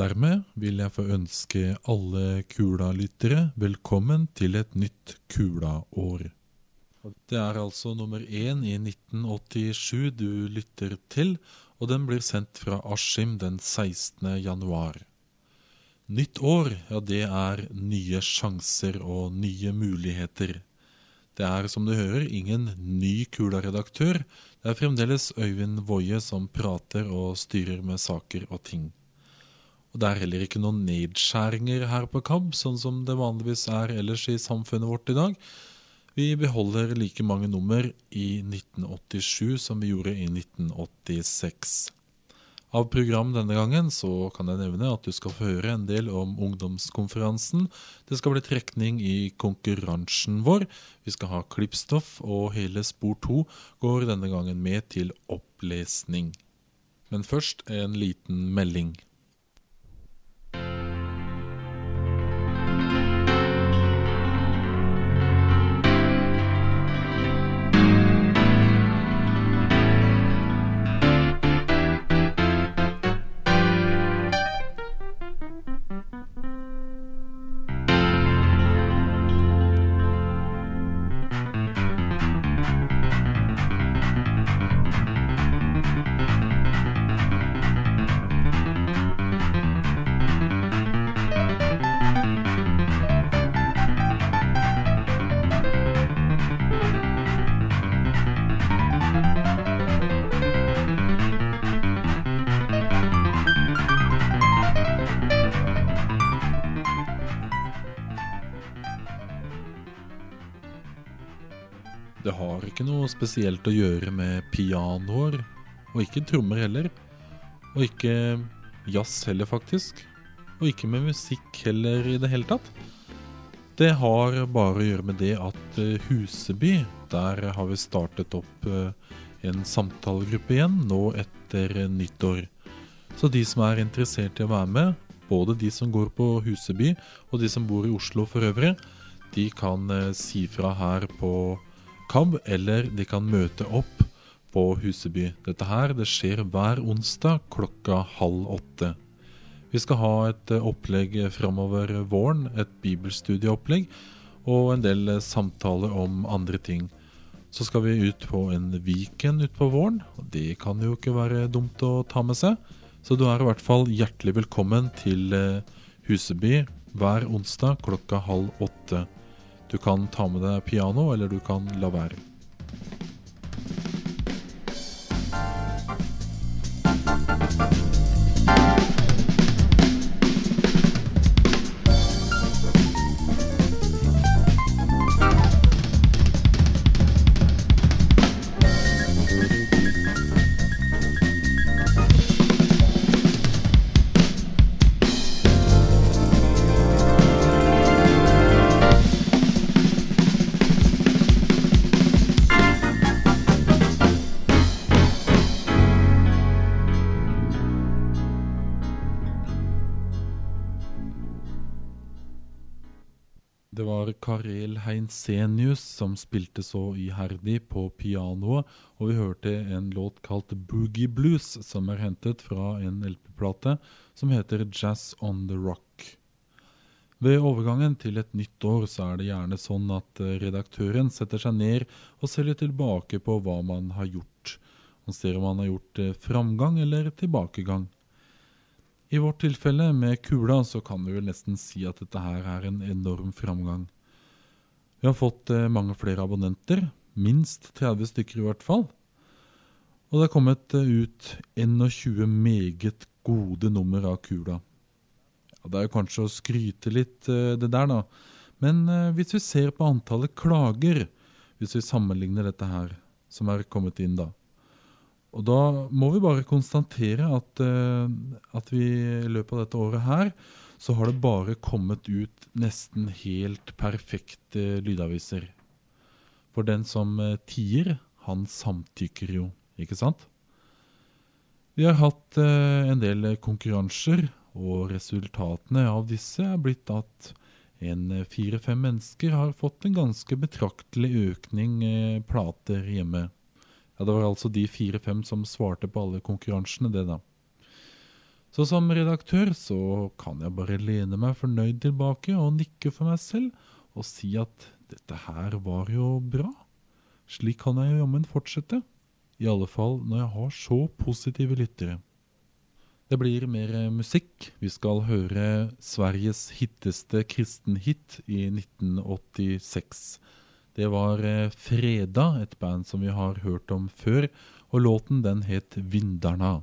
Dermed vil jeg få ønske alle Kula-lyttere velkommen til et nytt Kula-år. Det er altså nummer én i 1987 du lytter til, og den blir sendt fra Askim den 16. januar. Nytt år, ja det er nye sjanser og nye muligheter. Det er, som du hører, ingen ny Kula-redaktør. Det er fremdeles Øyvind Woie som prater og styrer med saker og ting. Og det er heller ikke noen nedskjæringer her på KAB, sånn som det vanligvis er ellers i samfunnet vårt i dag. Vi beholder like mange nummer i 1987 som vi gjorde i 1986. Av program denne gangen så kan jeg nevne at du skal få høre en del om ungdomskonferansen. Det skal bli trekning i konkurransen vår. Vi skal ha klippstoff, og hele spor to går denne gangen med til opplesning. Men først en liten melding. Ikke noe spesielt å gjøre med pianoer, og ikke trommer heller. Og ikke jazz heller, faktisk. Og ikke med musikk heller i det hele tatt. Det har bare å gjøre med det at eh, Huseby, der har vi startet opp eh, en samtalegruppe igjen nå etter nyttår. Så de som er interessert i å være med, både de som går på Huseby og de som bor i Oslo for øvrig, de kan eh, si fra her på KAB, eller de kan møte opp på Huseby. Dette her det skjer hver onsdag klokka halv åtte. Vi skal ha et eh, opplegg framover våren, et bibelstudieopplegg, og en del eh, samtaler om andre ting. Så skal vi ut på en Viken utpå våren, og det kan jo ikke være dumt å ta med seg. Så du er i hvert fall hjertelig velkommen til eh, Huseby hver onsdag klokka halv åtte. Du kan ta med deg piano, eller du kan la være. Det Heinsenius som spilte så iherdig på pianoet, og vi hørte en låt kalt Boogie Blues, som er hentet fra en LP-plate som heter Jazz on the Rock. Ved overgangen til et nytt år så er det gjerne sånn at eh, redaktøren setter seg ned og ser litt tilbake på hva man har gjort. Man ser om man har gjort eh, framgang eller tilbakegang. I vårt tilfelle med Kula så kan vi vel nesten si at dette her er en enorm framgang. Vi har fått eh, mange flere abonnenter, minst 30 stykker i hvert fall. Og det er kommet eh, ut 21 meget gode nummer av Kula. Ja, det er jo kanskje å skryte litt eh, det der, da. Men hvis vi ser på antallet klager, hvis vi sammenligner dette her, som er kommet inn da, og da må vi bare konstatere at, at vi i løpet av dette året her, så har det bare kommet ut nesten helt perfekte lydaviser. For den som eh, tier, han samtykker jo, ikke sant? Vi har hatt eh, en del konkurranser, og resultatene av disse er blitt at en eh, fire-fem mennesker har fått en ganske betraktelig økning plater hjemme. Ja, Det var altså de fire-fem som svarte på alle konkurransene, det da. Så som redaktør så kan jeg bare lene meg fornøyd tilbake og nikke for meg selv og si at dette her var jo bra. Slik kan jeg jammen fortsette. I alle fall når jeg har så positive lyttere. Det blir mer musikk. Vi skal høre Sveriges hitteste kristenhit i 1986. Det var eh, Freda, et band som vi har hørt om før, og låten den het Vindarna.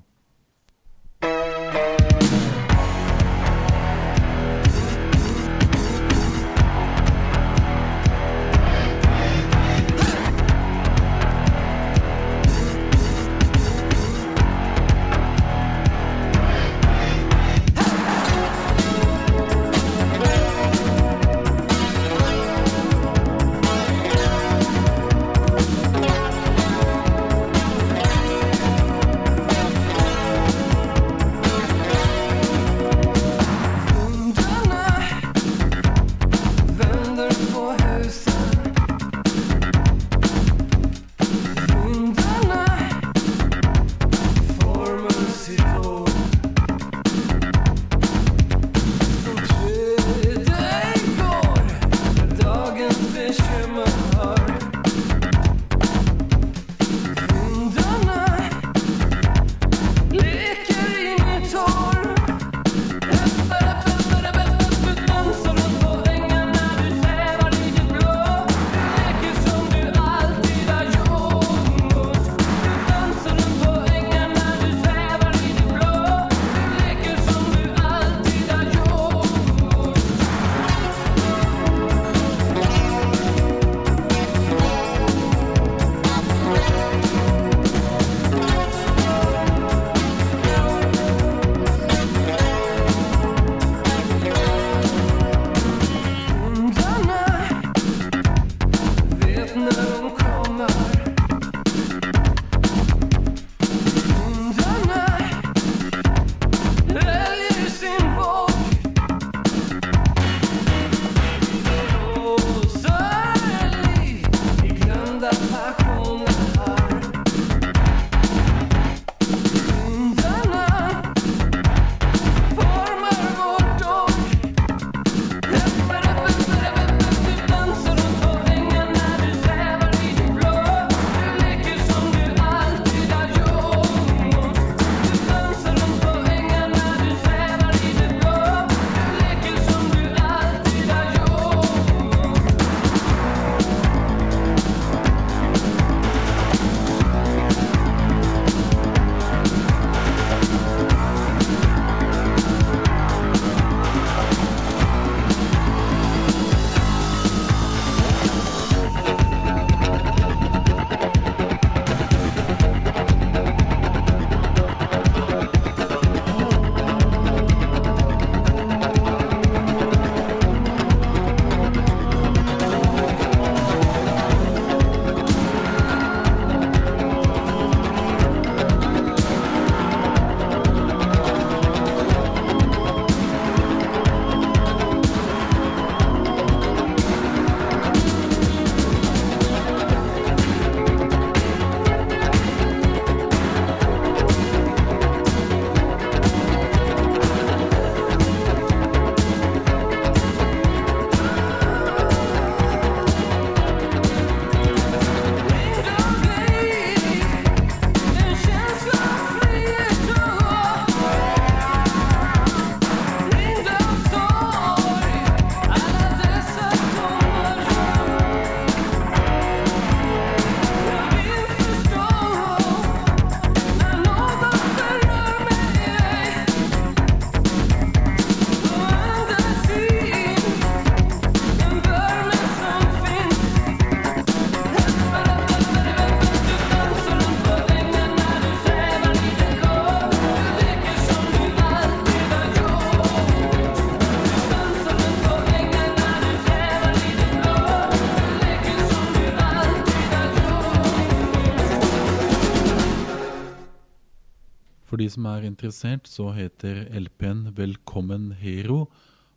For de som er interessert, så heter LP-en 'Velkommen Hero'.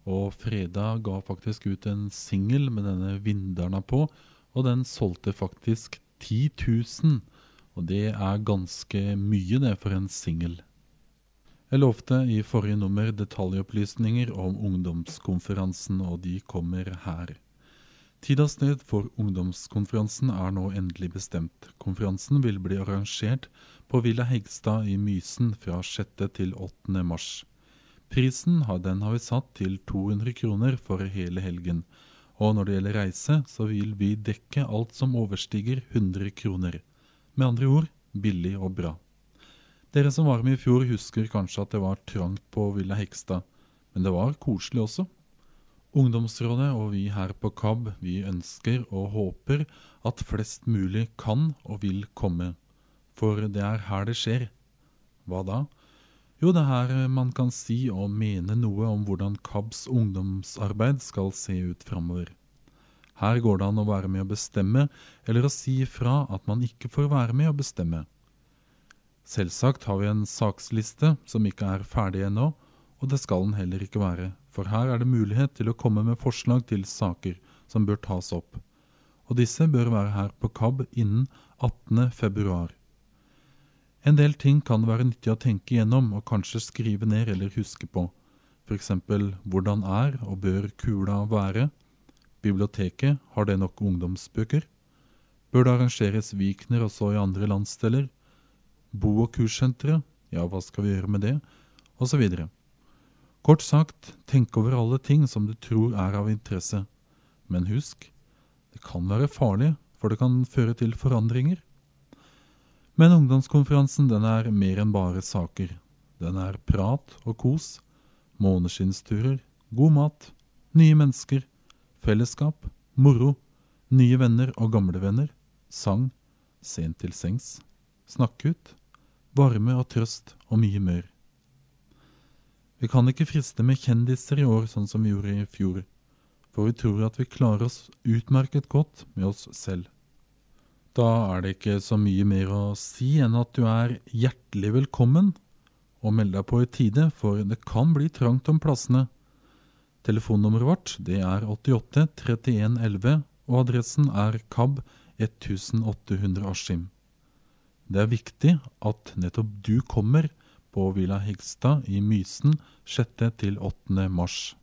Og Freda ga faktisk ut en singel med denne vinderna på, og den solgte faktisk 10 000. Og det er ganske mye, det, for en singel. Jeg lovte i forrige nummer detaljopplysninger om ungdomskonferansen, og de kommer her. Tid og for ungdomskonferansen er nå endelig bestemt. Konferansen vil bli arrangert på Villa Hegstad i Mysen fra 6. til 8. mars. Prisen har, den har vi satt til 200 kroner for hele helgen. Og når det gjelder reise, så vil vi dekke alt som overstiger 100 kroner. Med andre ord billig og bra. Dere som var med i fjor, husker kanskje at det var trangt på Villa Hekstad, men det var koselig også. Ungdomsrådet og vi her på KAB, vi ønsker og håper at flest mulig kan og vil komme. For det er her det skjer. Hva da? Jo, det er her man kan si og mene noe om hvordan KABs ungdomsarbeid skal se ut framover. Her går det an å være med å bestemme, eller å si ifra at man ikke får være med å bestemme. Selvsagt har vi en saksliste som ikke er ferdig ennå, og det skal den heller ikke være, for her er det mulighet til å komme med forslag til saker som bør tas opp. Og disse bør være her på KAB innen 18. februar. En del ting kan være nyttig å tenke igjennom og kanskje skrive ned eller huske på. F.eks.: Hvordan er og bør kula være? Biblioteket, har det nok ungdomsbøker? Bør det arrangeres Vikner også i andre landsdeler? Bo- og kurssentre? Ja, hva skal vi gjøre med det? Og så videre. Kort sagt, tenk over alle ting som du tror er av interesse. Men husk, det kan være farlig, for det kan føre til forandringer. Men ungdomskonferansen den er mer enn bare saker. Den er prat og kos, måneskinnsturer, god mat, nye mennesker, fellesskap, moro, nye venner og gamle venner, sang, sent til sengs, snakke ut, varme og trøst og mye mer. Vi kan ikke friste med kjendiser i år sånn som vi gjorde i fjor, for vi tror at vi klarer oss utmerket godt med oss selv. Da er det ikke så mye mer å si enn at du er hjertelig velkommen. Og meld deg på i tide, for det kan bli trangt om plassene. Telefonnummeret vårt det er 88 31 11, og adressen er KAB 1800 Askim. Det er viktig at nettopp du kommer på Villa Hegstad i Mysen 6. til 8. mars.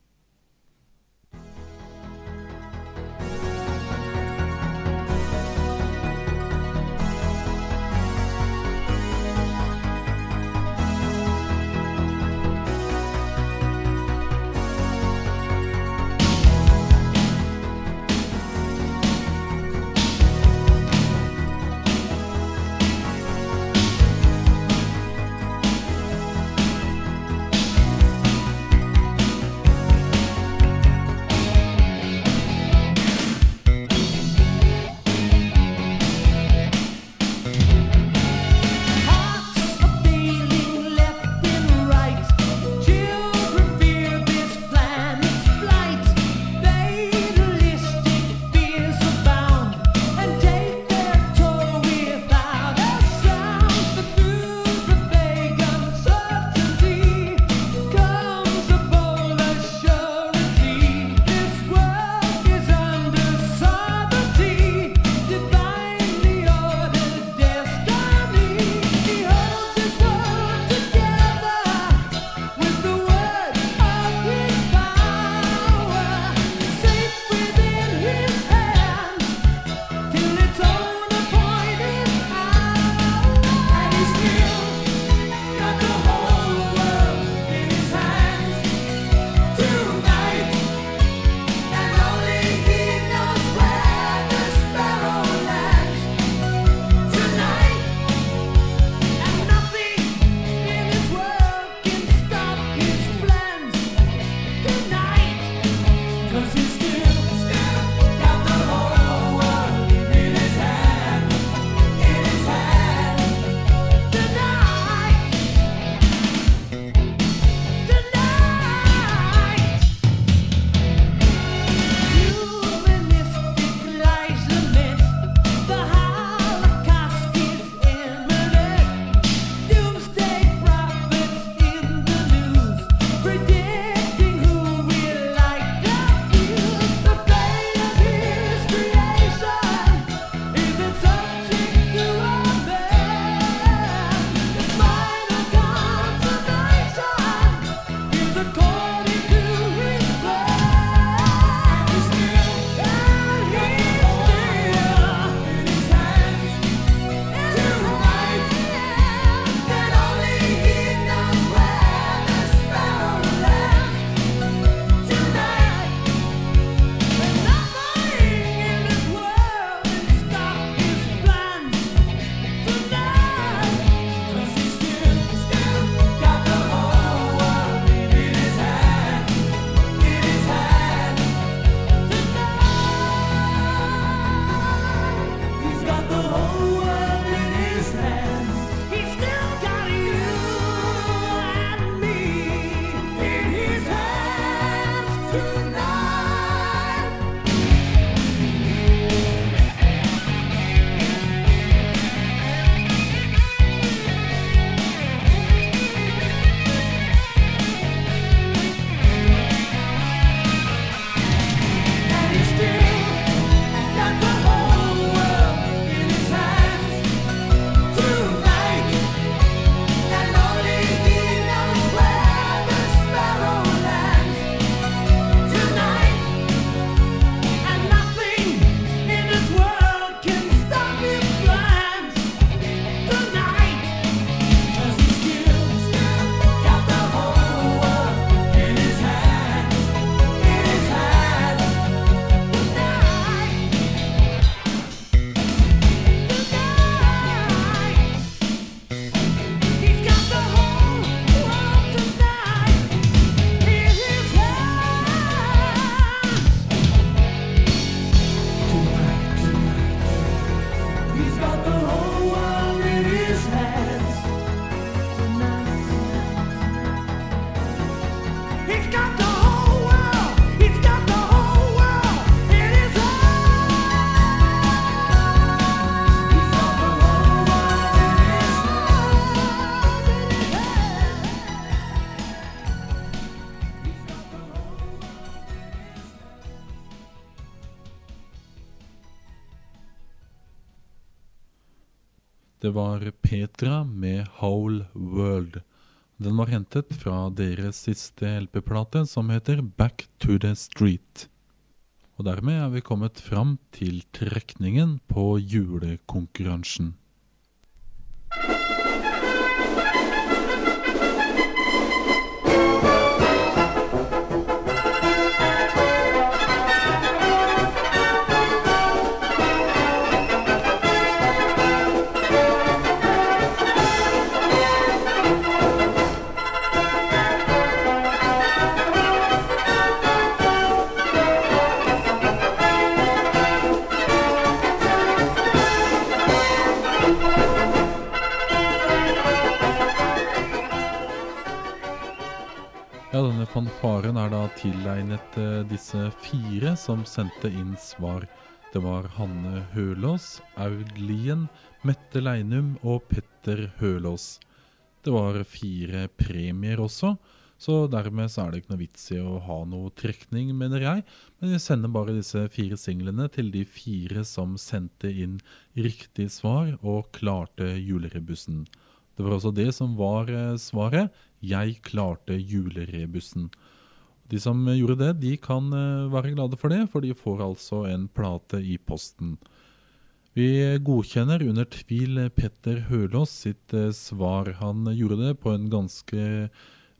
Var hentet fra deres siste LP-plate, som heter 'Back to the Street'. Og dermed er vi kommet fram til trekningen på julekonkurransen. Som sendte inn svar. Det var Hanne Hølås, Aud Lien, Mette Leinum og Petter Hølås. Det var fire premier også, så dermed så er det ikke noe vits i å ha noe trekning, mener jeg. Men vi sender bare disse fire singlene til de fire som sendte inn riktig svar og klarte julerebussen. Det var også det som var eh, svaret. Jeg klarte julerebussen. De som gjorde det, de kan eh, være glade for det, for de får altså en plate i posten. Vi godkjenner under tvil Petter Hølås sitt eh, svar. Han gjorde det på en ganske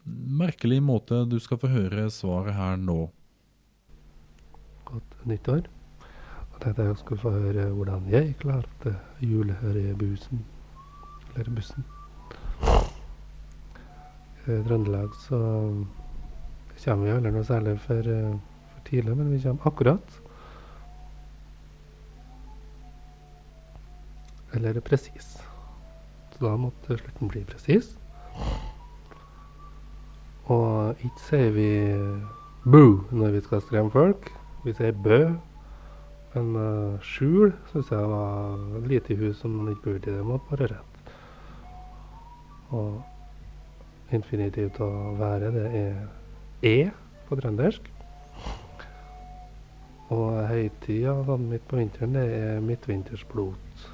merkelig måte. Du skal få høre svaret her nå. Godt nyttår. Og tenkte jeg skulle få høre hvordan jeg klarte julerebussen. Eller bussen. I Trøndelag så kommer vi aldri noe særlig for, eh, for tidlig, men vi kommer akkurat. Eller presis. Så da måtte slutten bli presis. Og ikke sier vi boo når vi skal skremme folk. Vi sier bø. Men uh, skjul syns jeg var lite lite hus som man ikke burde i. Det måtte bare rett. Og infinitivt å være, det er e på trøndersk. Og høytida sånn midt på vinteren, det er midtvintersblot.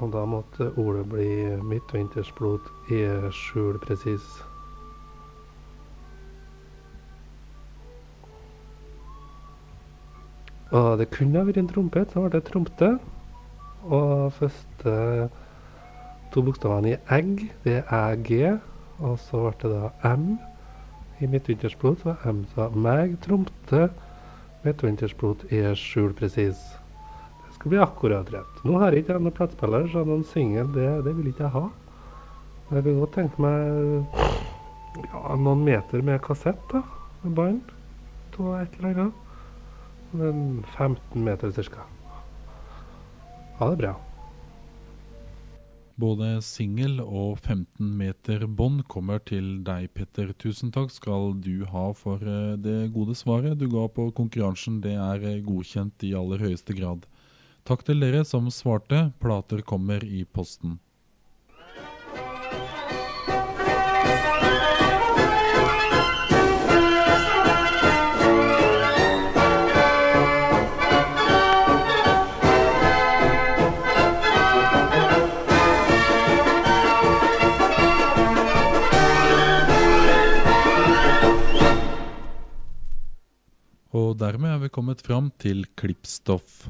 Og da måtte ordet bli midtvintersblot i skjul presis. Og det kunne ha vært en trompet, så ble det trompete. Og første to bokstavene i egg, det er æg. Og så ble det da M i midtvintersblod. Så M sa meg, Tromte. midtvintersblod er skjul presis. Det skal bli akkurat rett. Nå har jeg ikke noen platespiller, så noen singel, det, det vil ikke jeg ha. Jeg kunne godt tenke meg ja, noen meter med kassett, da. Med bånd. To et eller annet. Men 15 meter ca. Ha det bra. Både singel og 15 meter bånd kommer til deg, Petter. Tusen takk skal du ha for eh, det gode svaret du ga på konkurransen. Det er eh, godkjent i aller høyeste grad. Takk til dere som svarte. Plater kommer i posten. Og dermed er vi kommet fram til klippstoff.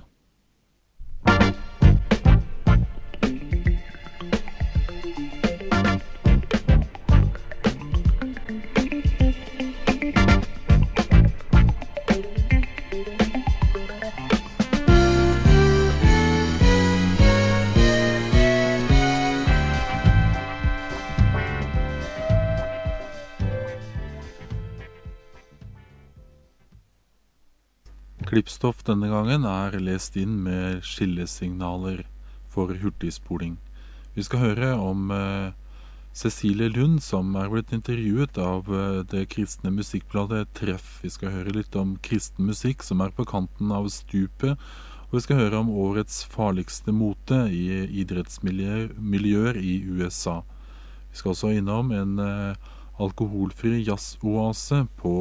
Klippstoff denne gangen er lest inn med skillesignaler for hurtigspoling. Vi skal høre om eh, Cecilie Lund, som er blitt intervjuet av eh, det kristne musikkbladet Treff. Vi skal høre litt om kristen musikk som er på kanten av stupet. Og vi skal høre om årets farligste mote i idrettsmiljøer i USA. Vi skal også innom en eh, alkoholfri jazzoase på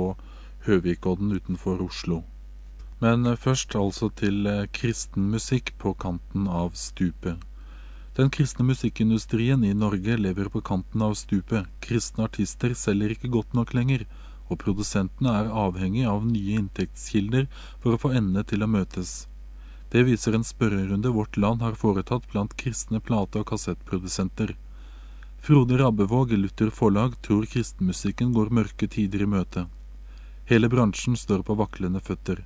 Høvikodden utenfor Oslo. Men først altså til eh, kristen musikk på kanten av stupet. Den kristne musikkindustrien i Norge lever på kanten av stupet. Kristne artister selger ikke godt nok lenger, og produsentene er avhengig av nye inntektskilder for å få endene til å møtes. Det viser en spørrerunde Vårt Land har foretatt blant kristne plate- og kassettprodusenter. Frode Rabbevåg i Luther Forlag tror kristenmusikken går mørke tider i møte. Hele bransjen står på vaklende føtter.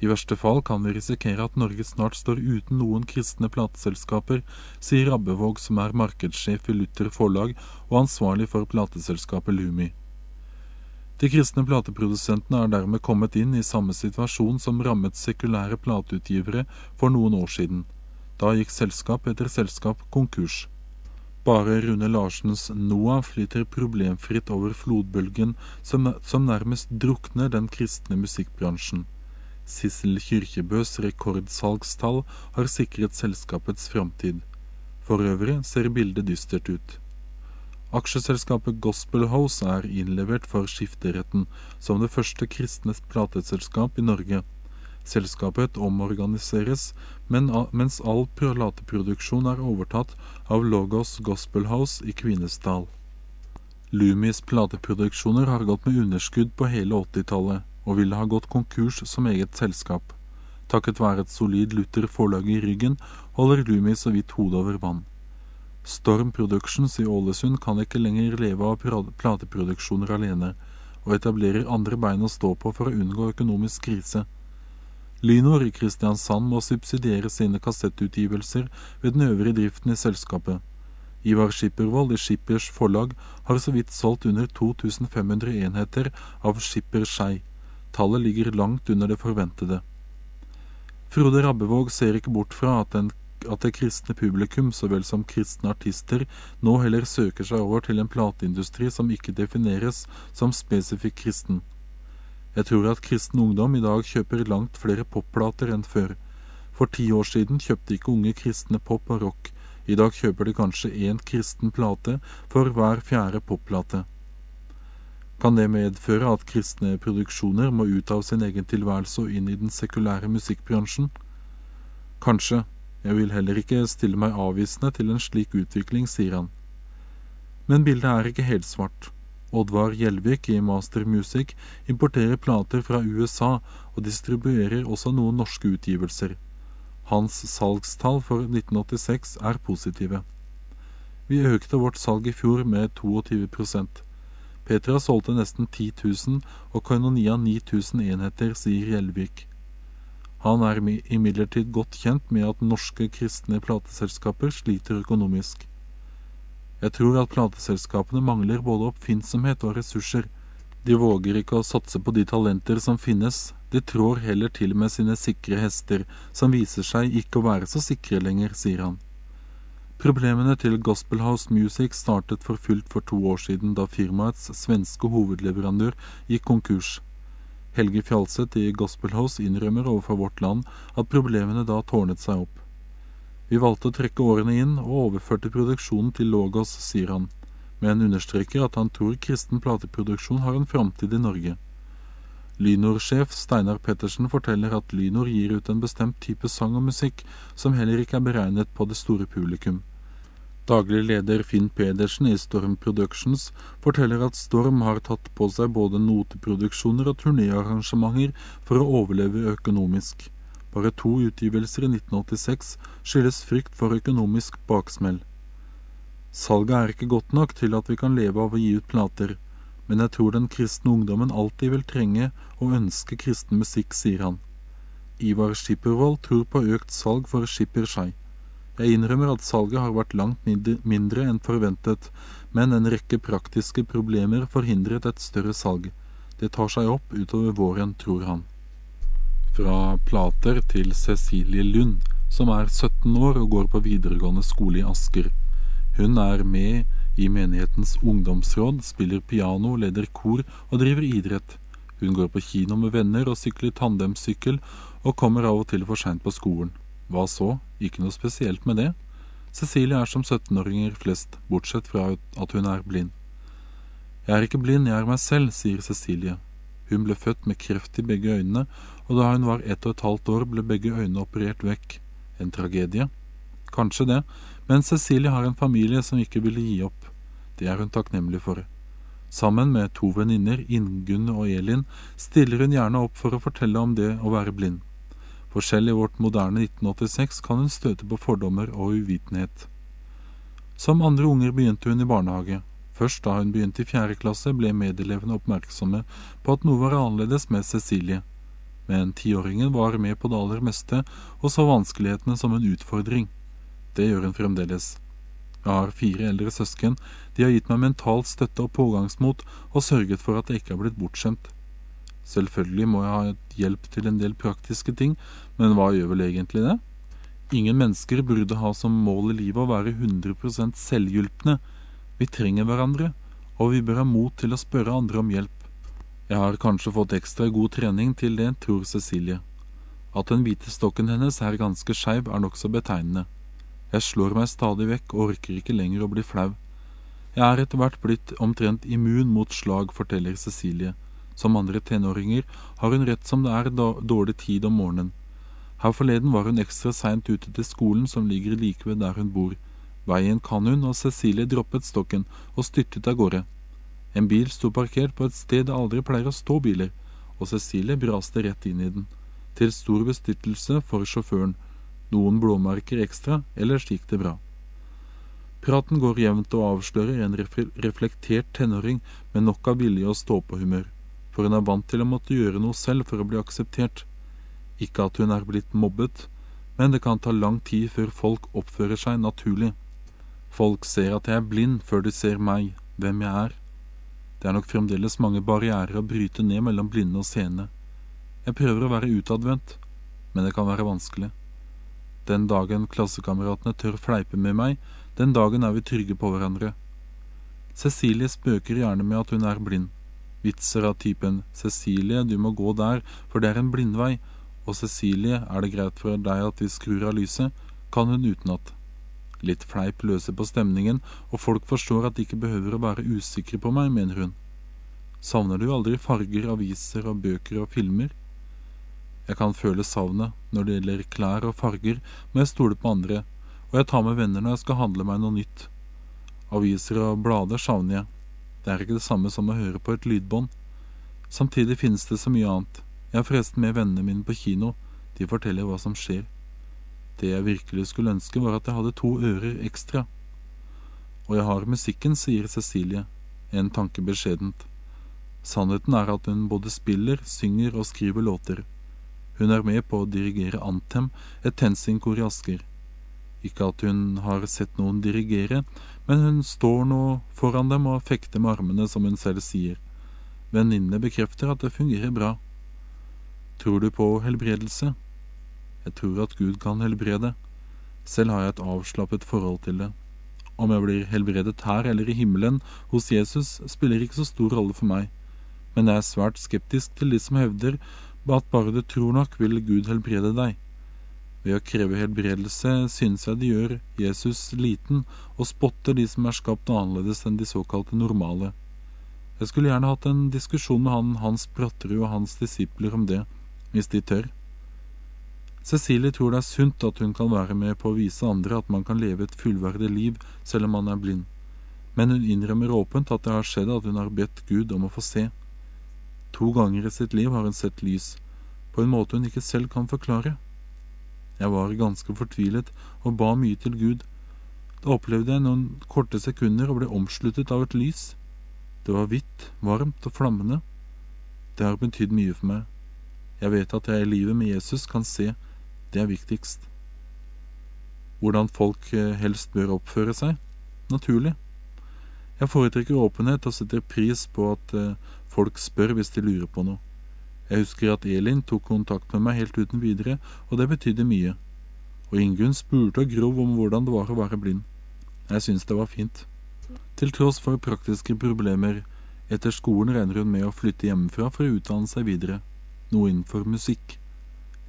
I verste fall kan vi risikere at Norge snart står uten noen kristne plateselskaper, sier Rabbevåg, som er markedssjef i Luther Forlag og ansvarlig for plateselskapet Lumi. De kristne plateprodusentene er dermed kommet inn i samme situasjon som rammet sekulære plateutgivere for noen år siden. Da gikk selskap etter selskap konkurs. Bare Rune Larsens Noah flyter problemfritt over flodbølgen som, som nærmest drukner den kristne musikkbransjen. Sissel Kyrkjebøs rekordsalgstall har sikret selskapets framtid. For øvrig ser bildet dystert ut. Aksjeselskapet Gospel House er innlevert for skifteretten som det første kristne plateselskap i Norge. Selskapet omorganiseres, men, mens all plateproduksjon er overtatt av Logos Gospel House i Kvinesdal. Lumis plateproduksjoner har gått med underskudd på hele 80-tallet og ville ha gått konkurs som eget selskap. Takket være et solid Luther forlag i ryggen holder Lumi så vidt hodet over vann. Storm Productions i Ålesund kan ikke lenger leve av plateproduksjoner alene, og etablerer andre bein å stå på for å unngå økonomisk krise. Lynor i Kristiansand må subsidiere sine kassettutgivelser ved den øvrige driften i selskapet. Ivar Skippervold i Skippers forlag har så vidt solgt under 2500 enheter av Skipper Skei. Tallet ligger langt under det forventede. Frode Rabbevåg ser ikke bort fra at, den, at det kristne publikum så vel som kristne artister nå heller søker seg over til en plateindustri som ikke defineres som spesifikk kristen. Jeg tror at kristen ungdom i dag kjøper langt flere popplater enn før. For ti år siden kjøpte ikke unge kristne pop og rock. I dag kjøper de kanskje én kristen plate for hver fjerde popplate. Kan det medføre at kristne produksjoner må ut av sin egen tilværelse og inn i den sekulære musikkbransjen? Kanskje. Jeg vil heller ikke stille meg avvisende til en slik utvikling, sier han. Men bildet er ikke helt svart. Oddvar Gjelvik i Master Music importerer plater fra USA og distribuerer også noen norske utgivelser. Hans salgstall for 1986 er positive. Vi økte vårt salg i fjor med 22 Petra solgte nesten 10 000 og Koinonia 9000 enheter, sier Gjelvik. Han er imidlertid godt kjent med at norske kristne plateselskaper sliter økonomisk. Jeg tror at plateselskapene mangler både oppfinnsomhet og ressurser. De våger ikke å satse på de talenter som finnes, de trår heller til med sine sikre hester, som viser seg ikke å være så sikre lenger, sier han. Problemene til Gospel House Music startet for fullt for to år siden, da firmaets svenske hovedleverandør gikk konkurs. Helge Fjalseth i Gospel House innrømmer overfor Vårt Land at problemene da tårnet seg opp. Vi valgte å trekke årene inn og overførte produksjonen til Logos, sier han, men understreker at han tror kristen plateproduksjon har en framtid i Norge. Lynor-sjef Steinar Pettersen forteller at Lynor gir ut en bestemt type sang og musikk som heller ikke er beregnet på det store publikum. Daglig leder Finn Pedersen i Storm Productions forteller at Storm har tatt på seg både noteproduksjoner og turnéarrangementer for å overleve økonomisk. Bare to utgivelser i 1986 skyldes frykt for økonomisk baksmell. Salget er ikke godt nok til at vi kan leve av å gi ut plater men jeg tror den kristne ungdommen alltid vil trenge og ønske kristen musikk, sier han. Ivar Skippervold tror på økt salg for Skipperskei. Jeg innrømmer at salget har vært langt mindre enn forventet, men en rekke praktiske problemer forhindret et større salg. Det tar seg opp utover våren, tror han. Fra plater til Cecilie Lund, som er 17 år og går på videregående skole i Asker. Hun er med i menighetens ungdomsråd, spiller piano, leder kor og driver idrett. Hun går på kino med venner og sykler tandemsykkel, og kommer av og til for seint på skolen. Hva så, ikke noe spesielt med det. Cecilie er som 17-åringer flest, bortsett fra at hun er blind. Jeg er ikke blind, jeg er meg selv, sier Cecilie. Hun ble født med kreft i begge øynene, og da hun var ett og et halvt år, ble begge øynene operert vekk. En tragedie? Kanskje det, men Cecilie har en familie som ikke ville gi opp. Det er hun takknemlig for. Sammen med to venninner, Ingunn og Elin, stiller hun gjerne opp for å fortelle om det å være blind. For selv i vårt moderne 1986 kan hun støte på fordommer og uvitenhet. Som andre unger begynte hun i barnehage. Først da hun begynte i fjerde klasse, ble medelevene oppmerksomme på at noe var annerledes med Cecilie. Men tiåringen var med på det aller meste og så vanskelighetene som en utfordring. Det gjør hun fremdeles. Jeg har fire eldre søsken. De har gitt meg mental støtte og pågangsmot og sørget for at jeg ikke har blitt bortskjemt. Selvfølgelig må jeg ha hjelp til en del praktiske ting, men hva gjør vel egentlig det? Ingen mennesker burde ha som mål i livet å være 100% selvhjulpne. Vi trenger hverandre, og vi bør ha mot til å spørre andre om hjelp. Jeg har kanskje fått ekstra god trening til det, tror Cecilie. At den hvite stokken hennes er ganske skeiv, er nokså betegnende. Jeg slår meg stadig vekk og orker ikke lenger å bli flau. Jeg er etter hvert blitt omtrent immun mot slag, forteller Cecilie. Som andre tenåringer har hun rett som det er dårlig tid om morgenen. Her forleden var hun ekstra seint ute til skolen som ligger like ved der hun bor. Veien kan hun, og Cecilie droppet stokken og styrtet av gårde. En bil sto parkert på et sted det aldri pleier å stå biler, og Cecilie braste rett inn i den, til stor bestyrtelse for sjåføren. Noen blåmerker ekstra, ellers gikk det bra. Praten går jevnt og avslører en reflektert tenåring med nok av vilje og stå-på-humør, for hun er vant til å måtte gjøre noe selv for å bli akseptert. Ikke at hun er blitt mobbet, men det kan ta lang tid før folk oppfører seg naturlig. Folk ser at jeg er blind før de ser meg, hvem jeg er. Det er nok fremdeles mange barrierer å bryte ned mellom blinde og seende. Jeg prøver å være utadvendt, men det kan være vanskelig. Den dagen klassekameratene tør fleipe med meg, den dagen er vi trygge på hverandre. Cecilie spøker gjerne med at hun er blind. Vitser av typen 'Cecilie, du må gå der, for det er en blindvei', og 'Cecilie, er det greit for deg at vi skrur av lyset', kan hun utenat. Litt fleip løser på stemningen, og folk forstår at de ikke behøver å være usikre på meg, mener hun. Savner du aldri farger, aviser og bøker og filmer? Jeg kan føle savnet. Når det gjelder klær og farger, men jeg stoler på andre, og jeg tar med venner når jeg skal handle meg noe nytt. Aviser og blader savner jeg. Det er ikke det samme som å høre på et lydbånd. Samtidig finnes det så mye annet. Jeg er forresten med vennene mine på kino. De forteller hva som skjer. Det jeg virkelig skulle ønske, var at jeg hadde to ører ekstra. Og jeg har musikken, sier Cecilie, en tanke beskjedent. Sannheten er at hun både spiller, synger og skriver låter. Hun er med på å dirigere Anthem, et TenSing-kor i Asker. Ikke at hun har sett noen dirigere, men hun står nå foran dem og fekter med armene, som hun selv sier. Venninnene bekrefter at det fungerer bra. Tror du på helbredelse? Jeg tror at Gud kan helbrede. Selv har jeg et avslappet forhold til det. Om jeg blir helbredet her eller i himmelen hos Jesus, spiller ikke så stor rolle for meg, men jeg er svært skeptisk til de som hevder at bare du tror nok, vil Gud helbrede deg. Ved å kreve helbredelse synes jeg de gjør Jesus liten og spotter de som er skapt annerledes enn de såkalte normale. Jeg skulle gjerne hatt en diskusjon med han Hans Bratterud og hans disipler om det, hvis de tør. Cecilie tror det er sunt at hun kan være med på å vise andre at man kan leve et fullverdig liv selv om man er blind, men hun innrømmer åpent at det har skjedd at hun har bedt Gud om å få se. To ganger i sitt liv har hun sett lys, på en måte hun ikke selv kan forklare. Jeg var ganske fortvilet og ba mye til Gud. Da opplevde jeg noen korte sekunder og ble omsluttet av et lys. Det var hvitt, varmt og flammende. Det har betydd mye for meg. Jeg vet at jeg i livet med Jesus kan se det er viktigst. Hvordan folk eh, helst bør oppføre seg? Naturlig. Jeg foretrekker åpenhet og setter pris på at eh, folk spør hvis de lurer på noe. Jeg husker at Elin tok kontakt med meg helt uten videre, og det betydde mye. Og Ingunn spurte og grov om hvordan det var å være blind. Jeg syntes det var fint. Til tross for praktiske problemer etter skolen regner hun med å flytte hjemmefra for å utdanne seg videre, noe innenfor musikk.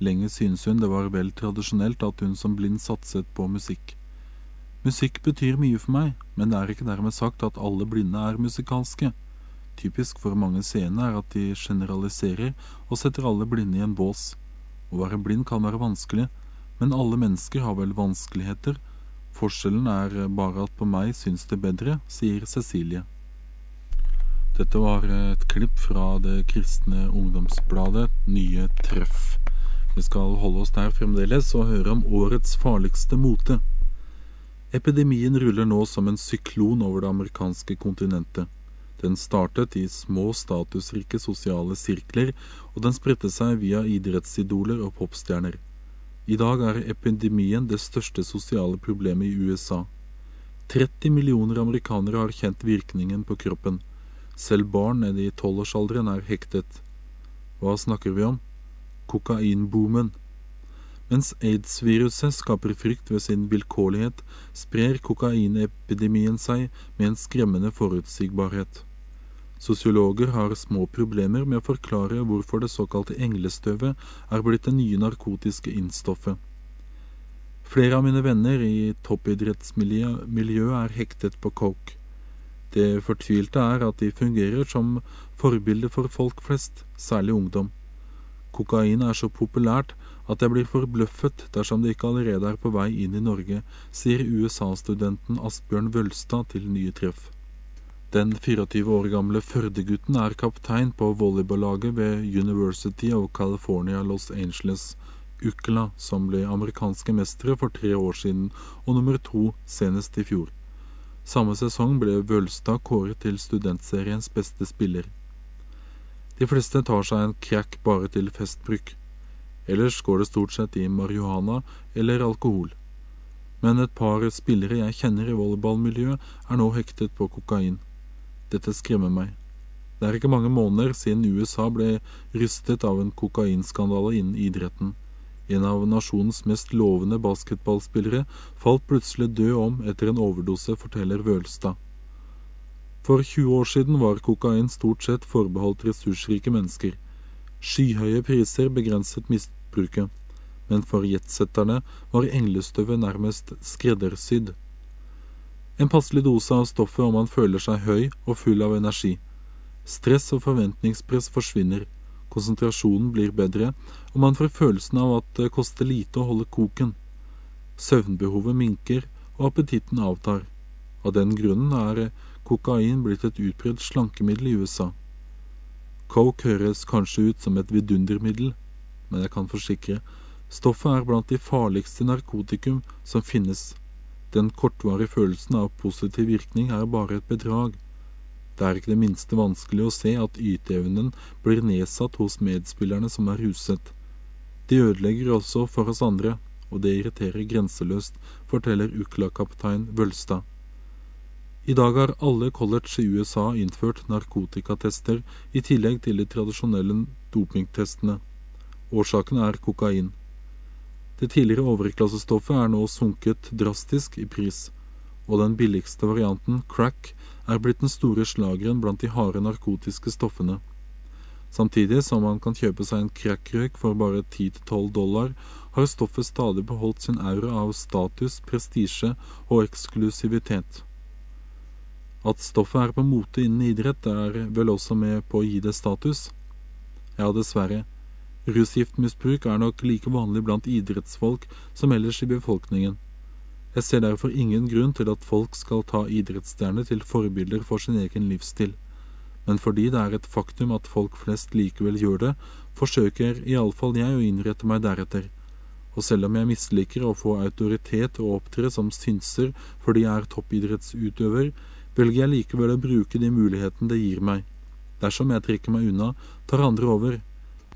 Lenge synes hun det var vel tradisjonelt at hun som blind satset på musikk. Musikk betyr mye for meg, men det er ikke dermed sagt at alle blinde er musikalske. Utypisk for mange seende er at de generaliserer og setter alle blinde i en bås. Å være blind kan være vanskelig, men alle mennesker har vel vanskeligheter. Forskjellen er bare at på meg syns det bedre, sier Cecilie. Dette var et klipp fra det kristne ungdomsbladet Nye Treff. Vi skal holde oss der fremdeles og høre om årets farligste mote. Epidemien ruller nå som en syklon over det amerikanske kontinentet. Den startet i små, statusrike sosiale sirkler, og den spredte seg via idrettsidoler og popstjerner. I dag er epidemien det største sosiale problemet i USA. 30 millioner amerikanere har kjent virkningen på kroppen. Selv barn nede i tolvårsalderen er hektet. Hva snakker vi om? Kokainboomen. Mens aids-viruset skaper frykt ved sin vilkårlighet, sprer kokainepidemien seg med en skremmende forutsigbarhet. Sosiologer har små problemer med å forklare hvorfor det såkalte englestøvet er blitt det nye narkotiske innstoffet. Flere av mine venner i toppidrettsmiljøet er hektet på coke. Det fortvilte er at de fungerer som forbilde for folk flest, særlig ungdom. Kokain er så populært at jeg blir forbløffet dersom det ikke allerede er på vei inn i Norge, sier USA-studenten Asbjørn Vølstad til Nye Treff. Den 24 år gamle Førde-gutten er kaptein på volleyballaget ved University of California Los Angeles, UCLA, som ble amerikanske mestere for tre år siden og nummer to senest i fjor. Samme sesong ble Vølstad kåret til studentseriens beste spiller. De fleste tar seg en crack bare til festbruk. Ellers går det stort sett i marihuana eller alkohol. Men et par spillere jeg kjenner i volleyballmiljøet, er nå hektet på kokain. Dette skremmer meg. Det er ikke mange måneder siden USA ble rystet av en kokainskandale innen idretten. En av nasjonens mest lovende basketballspillere falt plutselig død om etter en overdose, forteller Vølstad. For 20 år siden var kokain stort sett forbeholdt ressursrike mennesker. Skyhøye priser begrenset misbruket, men for jetsetterne var englestøvet nærmest skreddersydd. En passelig dose av stoffet om man føler seg høy og full av energi. Stress og forventningspress forsvinner, konsentrasjonen blir bedre, og man får følelsen av at det koster lite å holde koken. Søvnbehovet minker, og appetitten avtar. Av den grunnen er kokain blitt et utbredt slankemiddel i USA. Coke høres kanskje ut som et vidundermiddel, men jeg kan forsikre, stoffet er blant de farligste narkotikum som finnes. Den kortvarige følelsen av positiv virkning er bare et bedrag. Det er ikke det minste vanskelig å se at yteevnen blir nedsatt hos medspillerne som er ruset. De ødelegger også for oss andre, og det irriterer grenseløst, forteller UKLA-kaptein Vølstad. I dag har alle college i USA innført narkotikatester i tillegg til de tradisjonelle dopingtestene. Årsaken er kokain. Det tidligere overklassestoffet er nå sunket drastisk i pris, og den billigste varianten, crack, er blitt den store slageren blant de harde narkotiske stoffene. Samtidig som man kan kjøpe seg en crackrøyk for bare 10-12 dollar, har stoffet stadig beholdt sin aura av status, prestisje og eksklusivitet. At stoffet er på mote innen idrett, er vel også med på å gi det status? Ja, dessverre. Rusgiftmisbruk er nok like vanlig blant idrettsfolk som ellers i befolkningen. Jeg ser derfor ingen grunn til at folk skal ta idrettsstjerner til forbilder for sin egen livsstil. Men fordi det er et faktum at folk flest likevel gjør det, forsøker iallfall jeg å innrette meg deretter. Og selv om jeg misliker å få autoritet og opptre som synser fordi jeg er toppidrettsutøver, velger jeg likevel å bruke de mulighetene det gir meg. Dersom jeg trekker meg unna, tar andre over.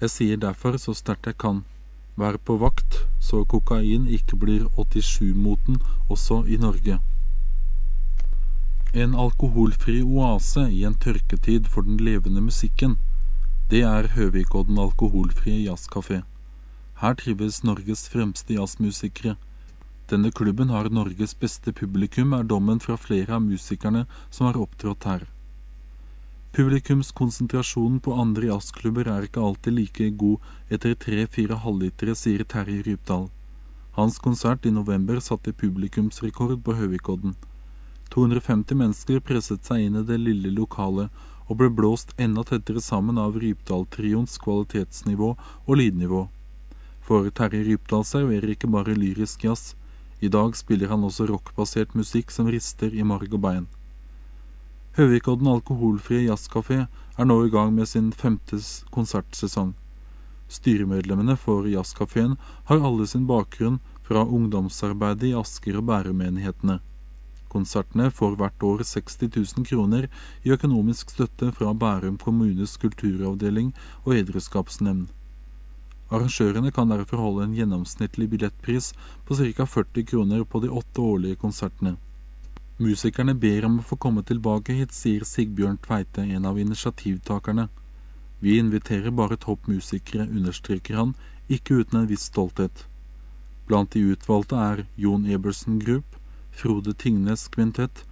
Jeg sier derfor så sterkt jeg kan. Vær på vakt, så kokain ikke blir 87-moten også i Norge. En alkoholfri oase i en tørketid for den levende musikken. Det er Høvikodden alkoholfrie jazzkafé. Her trives Norges fremste jazzmusikere. Denne klubben har Norges beste publikum, er dommen fra flere av musikerne som har opptrådt her. Publikumskonsentrasjonen på andre jazzklubber er ikke alltid like god etter tre-fire halvlitere, sier Terje Rypdal. Hans konsert i november satte publikumsrekord på Høvikodden. 250 mennesker presset seg inn i det lille lokalet, og ble blåst enda tettere sammen av Rypdal-trioens kvalitetsnivå og lydnivå. For Terje Rypdal serverer ikke bare lyrisk jazz, i dag spiller han også rockbasert musikk som rister i marg og bein. Høvikodden alkoholfrie jazzkafé er nå i gang med sin femte konsertsesong. Styremedlemmene for jazzkafeen har alle sin bakgrunn fra ungdomsarbeidet i Asker og Bærum-menighetene. Konsertene får hvert år 60 000 kroner i økonomisk støtte fra Bærum kommunes kulturavdeling og edruskapsnemnd. Arrangørene kan derfor holde en gjennomsnittlig billettpris på ca 40 kroner på de åtte årlige konsertene. Musikerne ber om å få komme tilbake hit, sier Sigbjørn Tveite, en av initiativtakerne. Vi inviterer bare toppmusikere, understreker han, ikke uten en viss stolthet. Blant de utvalgte er Jon Ebersen Group, Frode Tingnes Kvintett,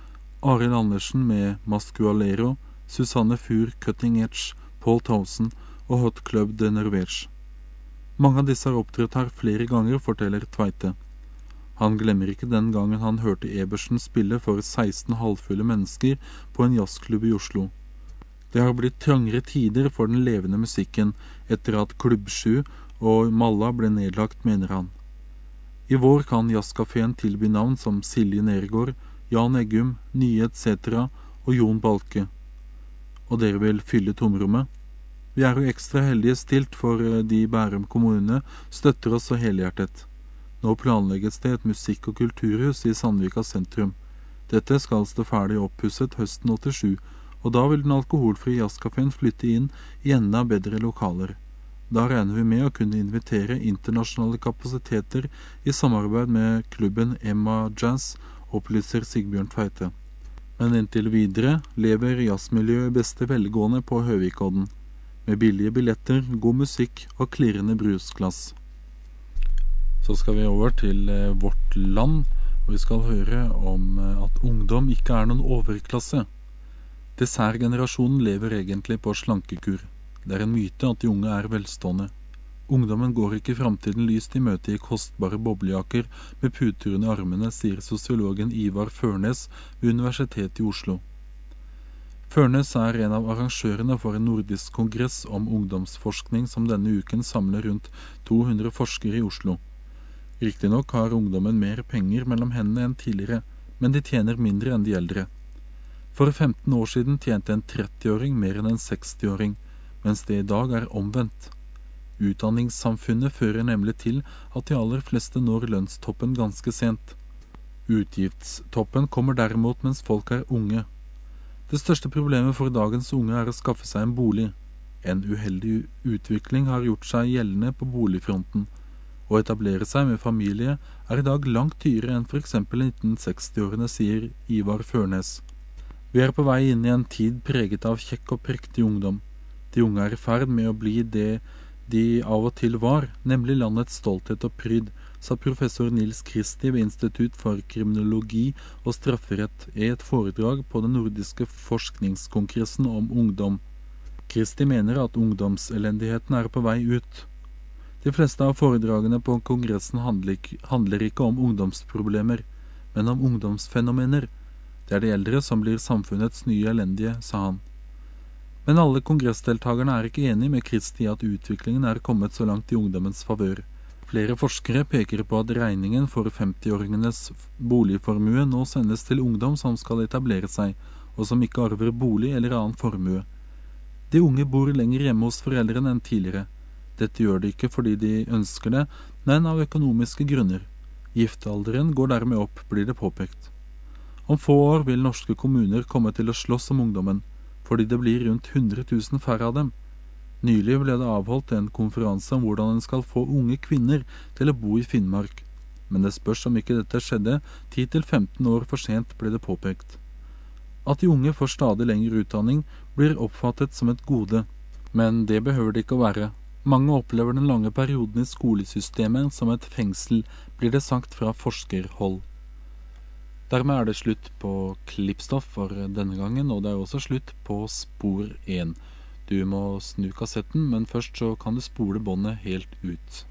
Arild Andersen med Mascualero, Susanne Fur Cutting Edge, Paul Towson og Hot Club de Norvège. Mange av disse har opptrådt her flere ganger, forteller Tveite. Han glemmer ikke den gangen han hørte Ebersen spille for 16 halvfulle mennesker på en jazzklubb i Oslo. Det har blitt trangere tider for den levende musikken etter at Klubb 7 og Malla ble nedlagt, mener han. I vår kan jazzkafeen tilby navn som Silje Nergård, Jan Eggum, Nye etc. og Jon Balke. Og dere vil fylle tomrommet? Vi er jo ekstra heldige stilt, for de de Bærum kommune støtter oss så helhjertet. Nå planlegges det et musikk- og kulturhus i Sandvika sentrum. Dette skal stå ferdig oppusset høsten 87, og da vil den alkoholfrie jazzkafeen flytte inn i enda bedre lokaler. Da regner vi med å kunne invitere internasjonale kapasiteter i samarbeid med klubben Emma Jazz, opplyser Sigbjørn Tveite. Men inntil videre lever jazzmiljøet i beste velgående på Høvikodden med billige billetter, god musikk og klirrende brusglass. Så skal vi over til eh, Vårt Land, og vi skal høre om eh, at ungdom ikke er noen overklasse. Dessertgenerasjonen lever egentlig på slankekur. Det er en myte at de unge er velstående. Ungdommen går ikke framtiden lyst i møte i kostbare boblejakker med puter under armene, sier sosiologen Ivar Førnes ved Universitetet i Oslo. Førnes er en av arrangørene for en nordisk kongress om ungdomsforskning som denne uken samler rundt 200 forskere i Oslo. Riktignok har ungdommen mer penger mellom hendene enn tidligere, men de tjener mindre enn de eldre. For 15 år siden tjente en 30-åring mer enn en 60-åring, mens det i dag er omvendt. Utdanningssamfunnet fører nemlig til at de aller fleste når lønnstoppen ganske sent. Utgiftstoppen kommer derimot mens folk er unge, det største problemet for dagens unge er å skaffe seg en bolig. En uheldig utvikling har gjort seg gjeldende på boligfronten. Å etablere seg med familie er i dag langt dyrere enn f.eks. 1960-årene, sier Ivar Førnes. Vi er på vei inn i en tid preget av kjekk og prektig ungdom. De unge er i ferd med å bli det de av og til var, nemlig landets stolthet og pryd, sa professor Nils Kristi ved Institutt for kriminologi og strafferett i et foredrag på den nordiske forskningskongressen om ungdom. Kristi mener at ungdomselendigheten er på vei ut. De fleste av foredragene på kongressen handler ikke om ungdomsproblemer, men om ungdomsfenomener. Det er de eldre som blir samfunnets nye elendige, sa han. Men alle kongressdeltakerne er ikke enig med Kristi at utviklingen er kommet så langt i ungdommens favør. Flere forskere peker på at regningen for 50-åringenes boligformue nå sendes til ungdom som skal etablere seg, og som ikke arver bolig eller annen formue. De unge bor lenger hjemme hos foreldrene enn tidligere. Dette gjør de ikke fordi de ønsker det, men av økonomiske grunner. Giftealderen går dermed opp, blir det påpekt. Om få år vil norske kommuner komme til å slåss om ungdommen, fordi det blir rundt 100 000 færre av dem. Nylig ble det avholdt en konferanse om hvordan en skal få unge kvinner til å bo i Finnmark. Men det spørs om ikke dette skjedde 10-15 år for sent, ble det påpekt. At de unge får stadig lengre utdanning, blir oppfattet som et gode. Men det behøver det ikke å være. Mange opplever den lange perioden i skolesystemet som et fengsel, blir det sagt fra forskerhold. Dermed er det slutt på klippstoff for denne gangen, og det er også slutt på spor 1. Du må snu kassetten, men først så kan du spole båndet helt ut.